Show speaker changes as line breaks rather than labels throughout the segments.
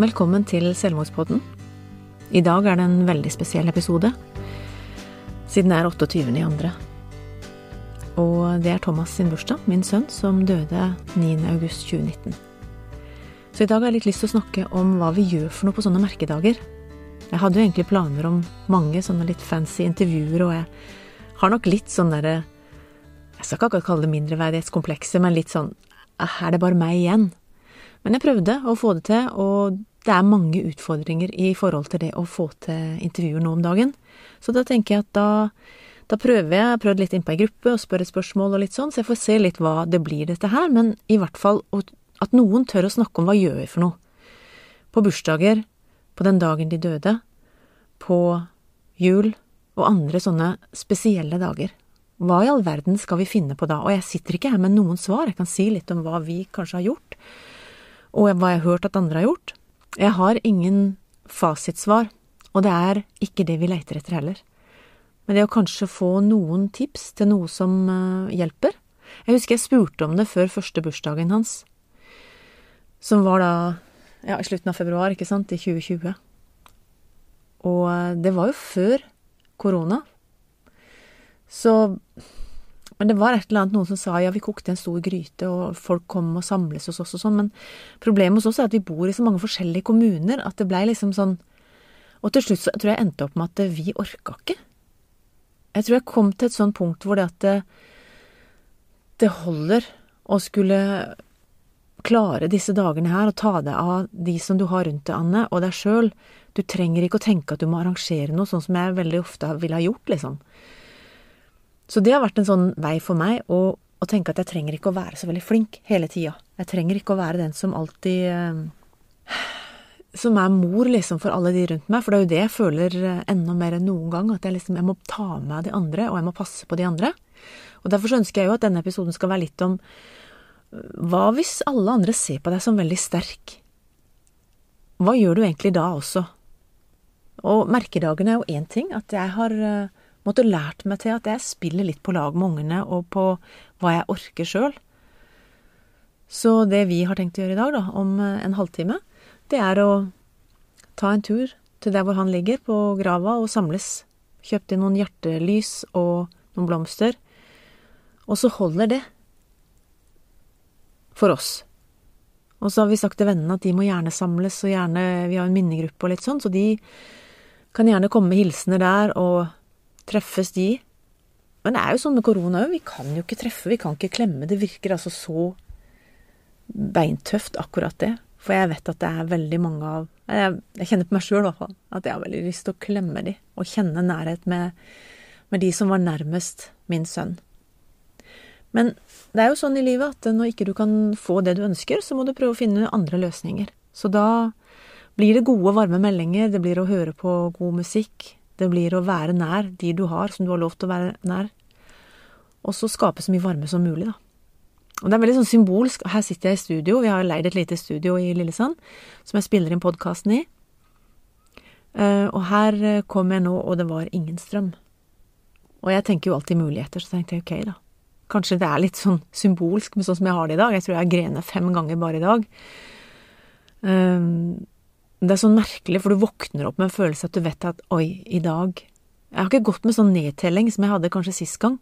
Velkommen til Selvmordspodden. I dag er det en veldig spesiell episode, siden det er 28. i andre. Og det er Thomas sin bursdag, min sønn, som døde 9. august 2019. Så i dag har jeg litt lyst til å snakke om hva vi gjør for noe på sånne merkedager. Jeg hadde jo egentlig planer om mange sånne litt fancy intervjuer, og jeg har nok litt sånn derre Jeg skal ikke akkurat kalle det mindreverdighetskomplekset, men litt sånn Er det bare meg igjen? Men jeg prøvde å få det til, og det er mange utfordringer i forhold til det å få til intervjuer nå om dagen. Så da tenker jeg at da, da prøver jeg, prøvd litt inn på ei gruppe og spør et spørsmål og litt sånn, så jeg får se litt hva det blir dette her, men i hvert fall at noen tør å snakke om hva gjør vi for noe. På bursdager, på den dagen de døde, på jul og andre sånne spesielle dager. Hva i all verden skal vi finne på da? Og jeg sitter ikke her med noen svar, jeg kan si litt om hva vi kanskje har gjort og hva jeg har hørt at andre har gjort. Jeg har ingen fasitsvar, og det er ikke det vi leiter etter heller. Men det å kanskje få noen tips til noe som uh, hjelper. Jeg husker jeg spurte om det før første bursdagen hans, som var da ja, i slutten av februar, ikke sant, i 2020. Og uh, det var jo før korona. Så men det var et eller annet noen som sa ja, vi kokte en stor gryte, og folk kom og samles hos oss og sånn, men problemet hos oss er at vi bor i så mange forskjellige kommuner at det blei liksom sånn Og til slutt så tror jeg jeg endte opp med at vi orka ikke. Jeg tror jeg kom til et sånt punkt hvor det at det, det holder å skulle klare disse dagene her og ta deg av de som du har rundt deg, Anne, og deg sjøl. Du trenger ikke å tenke at du må arrangere noe, sånn som jeg veldig ofte ville ha gjort, liksom. Så det har vært en sånn vei for meg å, å tenke at jeg trenger ikke å være så veldig flink hele tida. Jeg trenger ikke å være den som alltid eh, Som er mor, liksom, for alle de rundt meg. For det er jo det jeg føler eh, enda mer enn noen gang. At jeg liksom jeg må ta med de andre, og jeg må passe på de andre. Og derfor så ønsker jeg jo at denne episoden skal være litt om eh, hva hvis alle andre ser på deg som veldig sterk? Hva gjør du egentlig da også? Og merkedagene er jo én ting, at jeg har måtte lært meg til at jeg spiller litt på lag med ungene, og på hva jeg orker sjøl. Så det vi har tenkt å gjøre i dag, da, om eh, en halvtime, det er å ta en tur til der hvor han ligger, på grava, og samles. Kjøpt inn noen hjertelys og noen blomster. Og så holder det. For oss. Og så har vi sagt til vennene at de må gjerne samles, og gjerne Vi har en minnegruppe og litt sånn, så de kan gjerne komme med hilsener der, og treffes de. Men det er jo sånn med korona òg, vi kan jo ikke treffe, vi kan ikke klemme. Det virker altså så beintøft, akkurat det. For jeg vet at det er veldig mange av Jeg, jeg kjenner på meg sjøl i hvert fall, at jeg har veldig lyst til å klemme de, og kjenne nærhet med, med de som var nærmest min sønn. Men det er jo sånn i livet at når ikke du kan få det du ønsker, så må du prøve å finne andre løsninger. Så da blir det gode, varme meldinger, det blir å høre på god musikk, det blir å være nær de du har, som du har lov til å være nær. Og så skape så mye varme som mulig, da. Og det er veldig sånn symbolsk. Her sitter jeg i studio, vi har leid et lite studio i Lillesand, som jeg spiller inn podkasten i. Eh, og her eh, kom jeg nå, og det var ingen strøm. Og jeg tenker jo alltid muligheter, så tenkte jeg ok, da. Kanskje det er litt sånn symbolsk med sånn som jeg har det i dag. Jeg tror jeg har grenet fem ganger bare i dag. Um, det er sånn merkelig, for du våkner opp med en følelse at du vet at oi, i dag Jeg har ikke gått med sånn nedtelling som jeg hadde kanskje sist gang,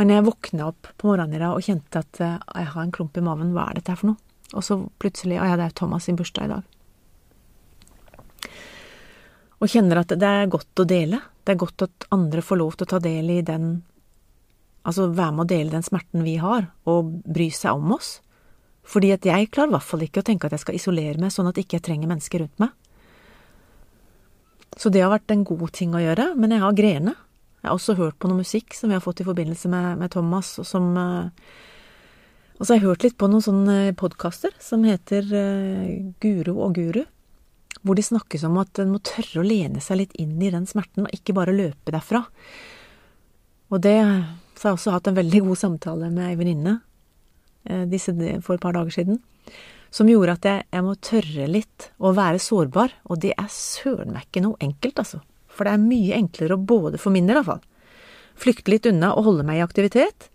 men jeg våkna opp på morgenen i dag og kjente at uh, jeg har en klump i maven, hva er dette her for noe? Og så plutselig Å ja, det er Thomas sin bursdag i dag. Og kjenner at det er godt å dele. Det er godt at andre får lov til å ta del i den Altså være med å dele den smerten vi har, og bry seg om oss. Fordi at jeg klarer i hvert fall ikke å tenke at jeg skal isolere meg sånn at ikke jeg trenger mennesker rundt meg. Så det har vært en god ting å gjøre, men jeg har grene. Jeg har også hørt på noe musikk som vi har fått i forbindelse med, med Thomas, og som uh, Og så har jeg hørt litt på noen sånne podkaster som heter uh, Guro og Guru, hvor de snakkes om at en må tørre å lene seg litt inn i den smerten, og ikke bare løpe derfra. Og det så har jeg også hatt en veldig god samtale med ei venninne Eh, disse for et par dager siden, som gjorde at jeg, jeg må tørre litt å være sårbar, og det er søren meg ikke noe enkelt, altså. For det er mye enklere å både, for min del iallfall, flykte litt unna og holde meg i aktivitet.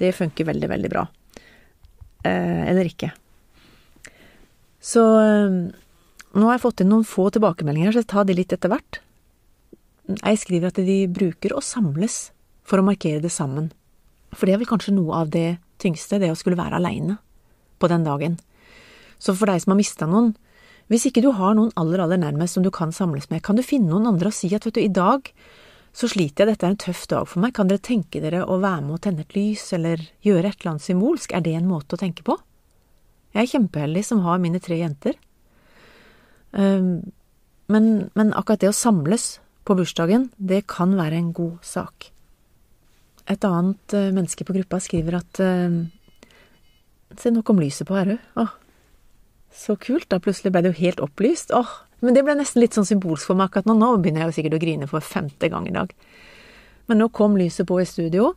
Det funker veldig, veldig bra. Eh, eller ikke. Så eh, Nå har jeg fått inn noen få tilbakemeldinger, så jeg tar de litt etter hvert. Jeg skriver at de bruker å samles for å markere det sammen. For det er vel kanskje noe av det tyngste, det å skulle være aleine på den dagen. Så for deg som har mista noen, hvis ikke du har noen aller, aller nærmest som du kan samles med, kan du finne noen andre og si at vet du, i dag så sliter jeg, dette er en tøff dag for meg, kan dere tenke dere å være med og tenne et lys, eller gjøre et eller annet symbolsk, er det en måte å tenke på? Jeg er kjempeheldig som har mine tre jenter. Um, men, men akkurat det å samles på bursdagen, det kan være en god sak. Et annet uh, menneske på gruppa skriver at uh, Se, nå kom lyset på her òg. Så kult, da plutselig ble det jo helt opplyst. Åh, men det ble nesten litt sånn symbolsk for meg akkurat nå. Nå begynner jeg jo sikkert å grine for femte gang i dag. Men nå kom lyset på i studio.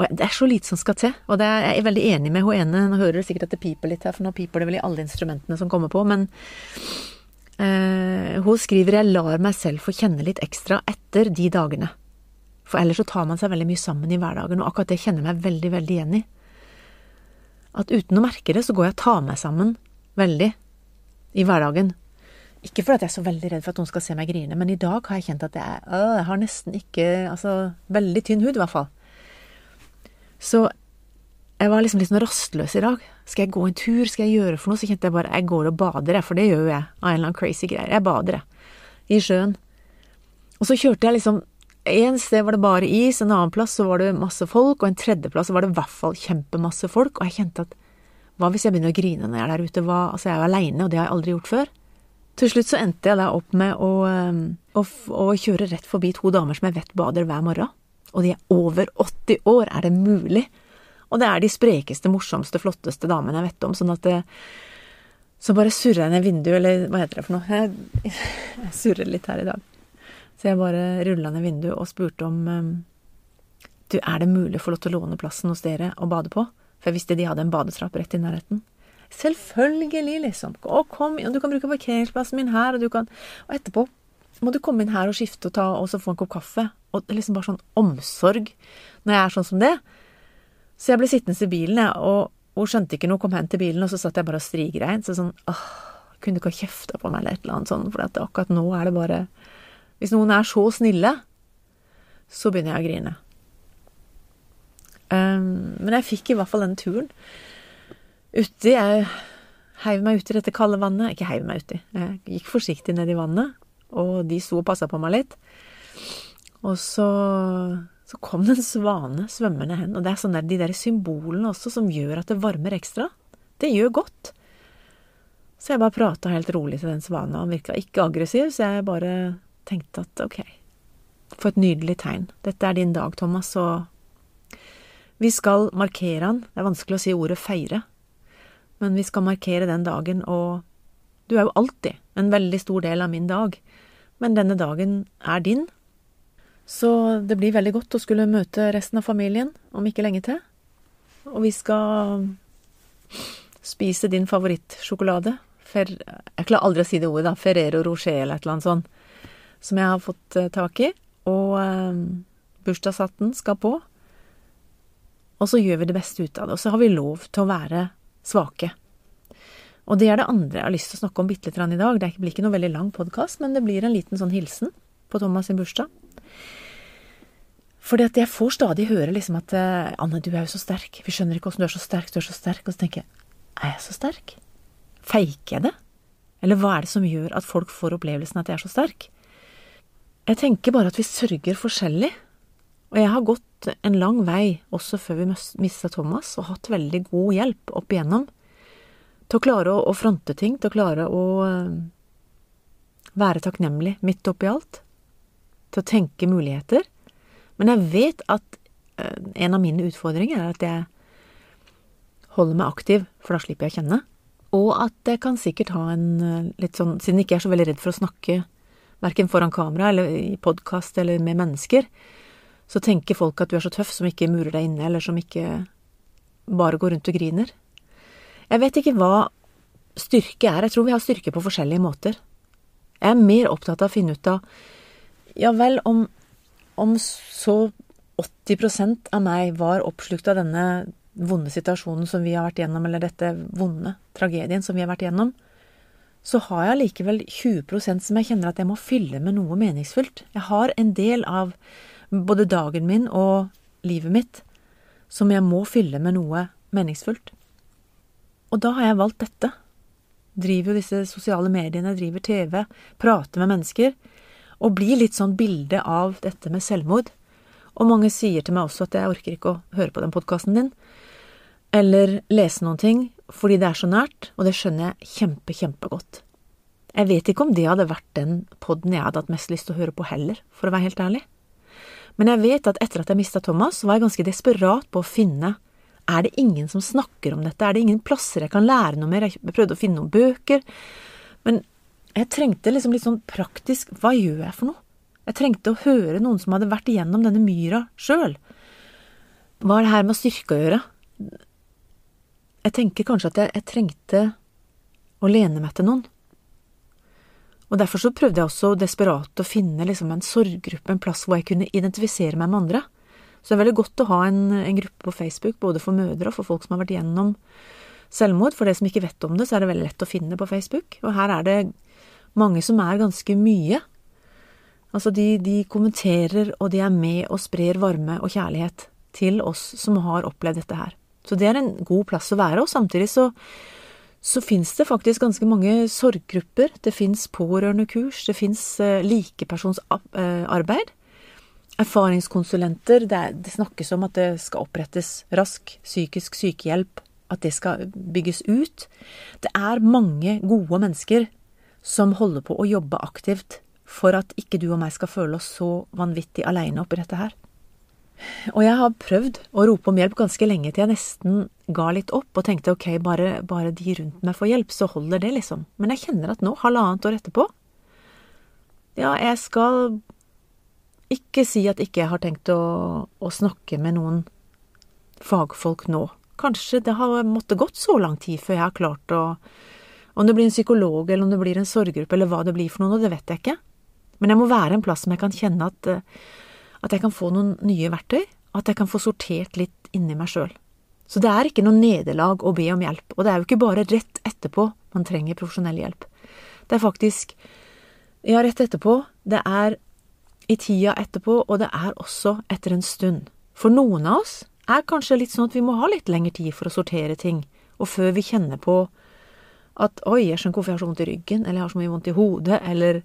Og det er så lite som skal til. Og det er jeg veldig enig med hun ene. Nå hører du sikkert at det piper litt her, for nå piper det vel i alle instrumentene som kommer på. Men eh, hun skriver jeg lar meg selv få kjenne litt ekstra etter de dagene. For ellers så tar man seg veldig mye sammen i hverdagen, og akkurat det kjenner jeg meg veldig, veldig igjen i. At uten å merke det, så går jeg og tar meg sammen veldig i hverdagen. Ikke fordi jeg er så veldig redd for at noen skal se meg grine, men i dag har jeg kjent at jeg, øh, jeg har nesten ikke Altså veldig tynn hud, i hvert fall. Så jeg var liksom litt sånn rastløs i dag. Skal jeg gå en tur, skal jeg gjøre for noe? Så kjente jeg bare jeg går og bader, jeg, for det gjør jo jeg, av en eller annen crazy greier. Jeg bader, jeg. I sjøen. Og så kjørte jeg liksom En sted var det bare is, en annen plass så var det masse folk, og en tredje plass så var det i hvert fall kjempemasse folk, og jeg kjente at hva hvis jeg begynner å grine når jeg er der ute? Hva, altså, jeg er jo aleine, og det har jeg aldri gjort før. Til slutt så endte jeg da opp med å, um, å, å, kjøre rett forbi to damer som jeg vet bader hver morgen. Og de er over 80 år, er det mulig? Og det er de sprekeste, morsomste, flotteste damene jeg vet om, sånn at det, Så bare surrer jeg ned vinduet, eller hva heter det for noe? Jeg, jeg surrer litt her i dag. Så jeg bare rulla ned vinduet og spurte om um, Du, er det mulig å få lov til å låne plassen hos dere og bade på? For jeg visste de hadde en badetrapp rett i nærheten. Selvfølgelig, liksom. Å, kom og du kan bruke parkeringsplassen min her, og du kan Og etterpå må du komme inn her og skifte og ta, og så få en kopp kaffe. Og liksom bare sånn omsorg når jeg er sånn som det. Så jeg ble sittende i bilen, jeg, og hun skjønte ikke noe, kom hen til bilen, og så satt jeg bare og strigrein. Så sånn åh, kunne du ikke ha kjefta på meg eller et eller annet sånn, for akkurat nå er det bare Hvis noen er så snille, så begynner jeg å grine. Um, men jeg fikk i hvert fall den turen uti. Jeg heiv meg uti dette kalde vannet. Ikke heiv meg uti, jeg gikk forsiktig ned i vannet, og de sto og passa på meg litt. Og så, så kom det en svane svømmende hen, og det er sånn der, de der symbolene også som gjør at det varmer ekstra. Det gjør godt. Så jeg bare prata helt rolig til den svanen. han virka ikke aggressiv, så jeg bare tenkte at ok, for et nydelig tegn. Dette er din dag, Thomas, og vi skal markere han, det er vanskelig å si ordet feire, men vi skal markere den dagen, og du er jo alltid en veldig stor del av min dag, men denne dagen er din. Så det blir veldig godt å skulle møte resten av familien om ikke lenge til. Og vi skal spise din favorittsjokolade. Fer, jeg klarer aldri å si det ordet, da. Ferrero Rocher eller et eller annet sånt. Som jeg har fått eh, tak i. Og eh, bursdagshatten skal på. Og så gjør vi det beste ut av det. Og så har vi lov til å være svake. Og det er det andre jeg har lyst til å snakke om bitte litt i dag. Det blir ikke noe veldig lang podkast, men det blir en liten sånn hilsen på Thomas sin bursdag. Fordi at jeg får stadig høre liksom at eh, 'Anne, du er jo så sterk. Vi skjønner ikke åssen du er så sterk. Du er så sterk.' Og så tenker jeg 'Er jeg så sterk? Feiker jeg det? Eller hva er det som gjør at folk får opplevelsen at jeg er så sterk?' Jeg tenker bare at vi sørger forskjellig. Og jeg har gått en lang vei, også før vi mista Thomas, og hatt veldig god hjelp opp igjennom til å klare å, fronte ting, til å klare å eh, være takknemlig midt oppi alt, til å tenke muligheter. Men jeg vet at eh, en av mine utfordringer er at jeg holder meg aktiv, for da slipper jeg å kjenne. Og at jeg kan sikkert ha en eh, litt sånn, siden jeg ikke er så veldig redd for å snakke verken foran kamera eller i podkast eller med mennesker, så tenker folk at du er så tøff som ikke murer deg inne, eller som ikke bare går rundt og griner. Jeg vet ikke hva styrke er. Jeg tror vi har styrke på forskjellige måter. Jeg er mer opptatt av å finne ut av Ja vel, om, om så 80% av meg var oppslukt av denne vonde situasjonen som vi har vært gjennom, eller dette vonde tragedien som vi har vært gjennom, så har jeg allikevel 20% som jeg kjenner at jeg må fylle med noe meningsfullt. Jeg har en del av både dagen min og livet mitt som jeg må fylle med noe meningsfullt. Og da har jeg valgt dette. Driver jo disse sosiale mediene, driver TV, prater med mennesker, og blir litt sånn bilde av dette med selvmord. Og mange sier til meg også at jeg orker ikke å høre på den podkasten din, eller lese noen ting, fordi det er så nært, og det skjønner jeg kjempe, kjempegodt. Jeg vet ikke om det hadde vært den poden jeg hadde hatt mest lyst til å høre på heller, for å være helt ærlig. Men jeg vet at etter at jeg mista Thomas, var jeg ganske desperat på å finne er det ingen som snakker om dette, er det ingen plasser jeg kan lære noe mer, jeg prøvde å finne noen bøker, men jeg trengte liksom litt sånn praktisk hva gjør jeg for noe? Jeg trengte å høre noen som hadde vært igjennom denne myra sjøl. Hva har det her med styrke å gjøre? Jeg tenker kanskje at jeg, jeg trengte å lene meg til noen. Og derfor så prøvde jeg også desperat å finne liksom en sorggruppe, en plass hvor jeg kunne identifisere meg med andre. Så det er veldig godt å ha en, en, gruppe på Facebook, både for mødre og for folk som har vært igjennom selvmord. For det som ikke vet om det, så er det veldig lett å finne på Facebook. Og her er det mange som er ganske mye. Altså, de, de kommenterer, og de er med og sprer varme og kjærlighet til oss som har opplevd dette her. Så det er en god plass å være, og samtidig så, så fins det faktisk ganske mange sorggrupper. Det fins pårørendekurs, det fins uh, likepersonsarbeid. Erfaringskonsulenter, det, er, det snakkes om at det skal opprettes rask psykisk sykehjelp, at det skal bygges ut. Det er mange gode mennesker som holder på å jobbe aktivt for at ikke du og meg skal føle oss så vanvittig aleine oppi dette her. Og jeg har prøvd å rope om hjelp ganske lenge til jeg nesten ga litt opp og tenkte ok, bare, bare de rundt meg får hjelp, så holder det, liksom. Men jeg kjenner at nå, halvannet år etterpå Ja, jeg skal ikke si at ikke jeg har tenkt å, å snakke med noen fagfolk nå. Kanskje det har måttet gått så lang tid før jeg har klart å Om det blir en psykolog, eller om det blir en sorggruppe, eller hva det blir for noe, det vet jeg ikke. Men jeg må være en plass som jeg kan kjenne at at jeg kan få noen nye verktøy, at jeg kan få sortert litt inni meg sjøl. Så det er ikke noe nederlag å be om hjelp, og det er jo ikke bare rett etterpå man trenger profesjonell hjelp. Det er faktisk ja, rett etterpå, det er i tida etterpå, og det er også etter en stund. For noen av oss er kanskje litt sånn at vi må ha litt lengre tid for å sortere ting, og før vi kjenner på at oi, jeg skjønner hvorfor jeg har så vondt i ryggen, eller jeg har så mye vondt i hodet, eller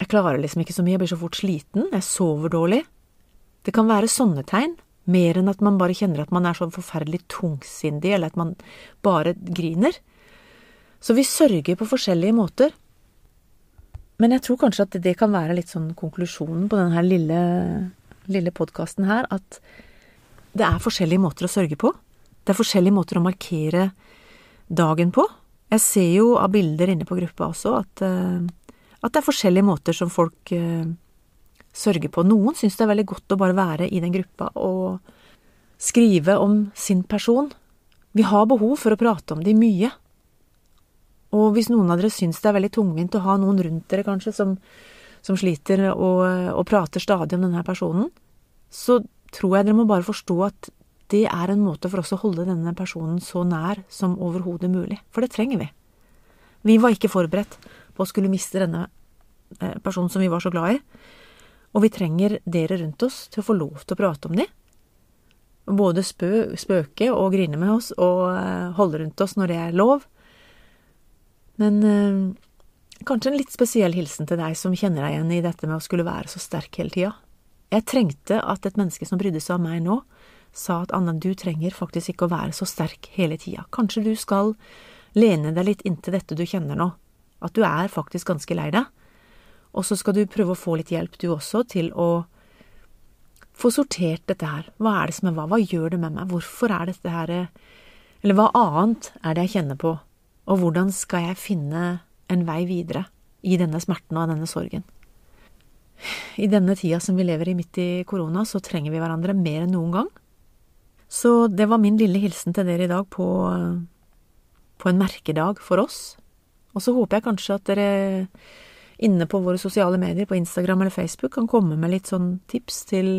jeg klarer liksom ikke så mye, jeg blir så fort sliten, jeg sover dårlig. Det kan være sånne tegn, mer enn at man bare kjenner at man er så forferdelig tungsindig, eller at man bare griner. Så vi sørger på forskjellige måter. Men jeg tror kanskje at det kan være litt sånn konklusjonen på denne lille, lille podkasten her, at det er forskjellige måter å sørge på. Det er forskjellige måter å markere dagen på. Jeg ser jo av bilder inne på gruppa også at uh, at det er forskjellige måter som folk uh, sørger på. Noen syns det er veldig godt å bare være i den gruppa og skrive om sin person. Vi har behov for å prate om de mye. Og hvis noen av dere syns det er veldig tungvint å ha noen rundt dere, kanskje, som, som sliter og, og, prater stadig om denne personen, så tror jeg dere må bare forstå at det er en måte for oss å holde denne personen så nær som overhodet mulig. For det trenger vi. Vi var ikke forberedt på å skulle miste denne eh, personen som vi var så glad i. Og vi trenger dere rundt oss til å få lov til å prate om de. Både spø, spøke og grine med oss og eh, holde rundt oss når det er lov. Men øh, kanskje en litt spesiell hilsen til deg som kjenner deg igjen i dette med å skulle være så sterk hele tida. Jeg trengte at et menneske som brydde seg om meg nå, sa at Anna, du trenger faktisk ikke å være så sterk hele tida. Kanskje du skal lene deg litt inntil dette du kjenner nå, at du er faktisk ganske lei deg. Og så skal du prøve å få litt hjelp, du også, til å få sortert dette her. Hva er det som er hva? Hva gjør det med meg? Hvorfor er dette her Eller hva annet er det jeg kjenner på? Og hvordan skal jeg finne en vei videre i denne smerten og denne sorgen? I denne tida som vi lever i midt i korona, så trenger vi hverandre mer enn noen gang. Så det var min lille hilsen til dere i dag på, på en merkedag for oss, og så håper jeg kanskje at dere inne på våre sosiale medier, på Instagram eller Facebook, kan komme med litt sånn tips til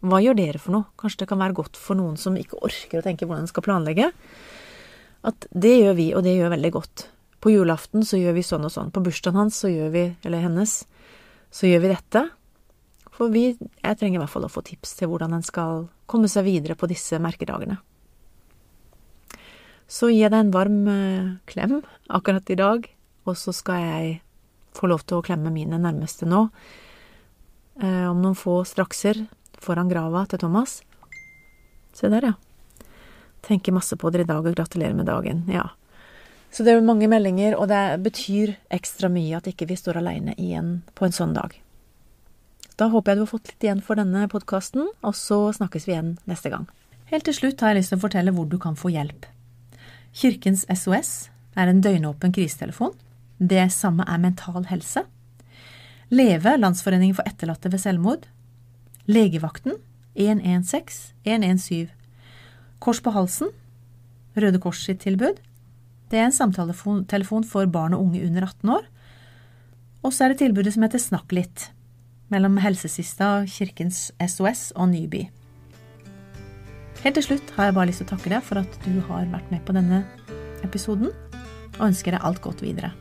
hva gjør dere for noe? Kanskje det kan være godt for noen som ikke orker å tenke hvordan en skal planlegge. At det gjør vi, og det gjør veldig godt. På julaften så gjør vi sånn og sånn. På bursdagen hans så gjør vi, eller hennes, så gjør vi dette. For vi, jeg trenger i hvert fall å få tips til hvordan en skal komme seg videre på disse merkedagene. Så gir jeg deg en varm eh, klem akkurat i dag, og så skal jeg få lov til å klemme mine nærmeste nå. Eh, om noen få strakser foran grava til Thomas. Se der, ja. Tenker masse på dere i dag og gratulerer med dagen. Ja. Så det er mange meldinger, og det betyr ekstra mye at ikke vi står aleine igjen på en sånn dag. Da håper jeg du har fått litt igjen for denne podkasten, og så snakkes vi igjen neste gang. Helt til slutt har jeg lyst til å fortelle hvor du kan få hjelp. Kirkens SOS er en døgnåpen krisetelefon. Det samme er Mental Helse. Leve, Landsforeningen for etterlatte ved selvmord. Legevakten 116 117. Kors på halsen, Røde Kors sitt tilbud. Det er en samtaletelefon for barn og unge under 18 år. Og så er det tilbudet som heter Snakk litt, mellom Helsesista, Kirkens SOS og Nyby. Helt til slutt har jeg bare lyst til å takke deg for at du har vært med på denne episoden, og ønsker deg alt godt videre.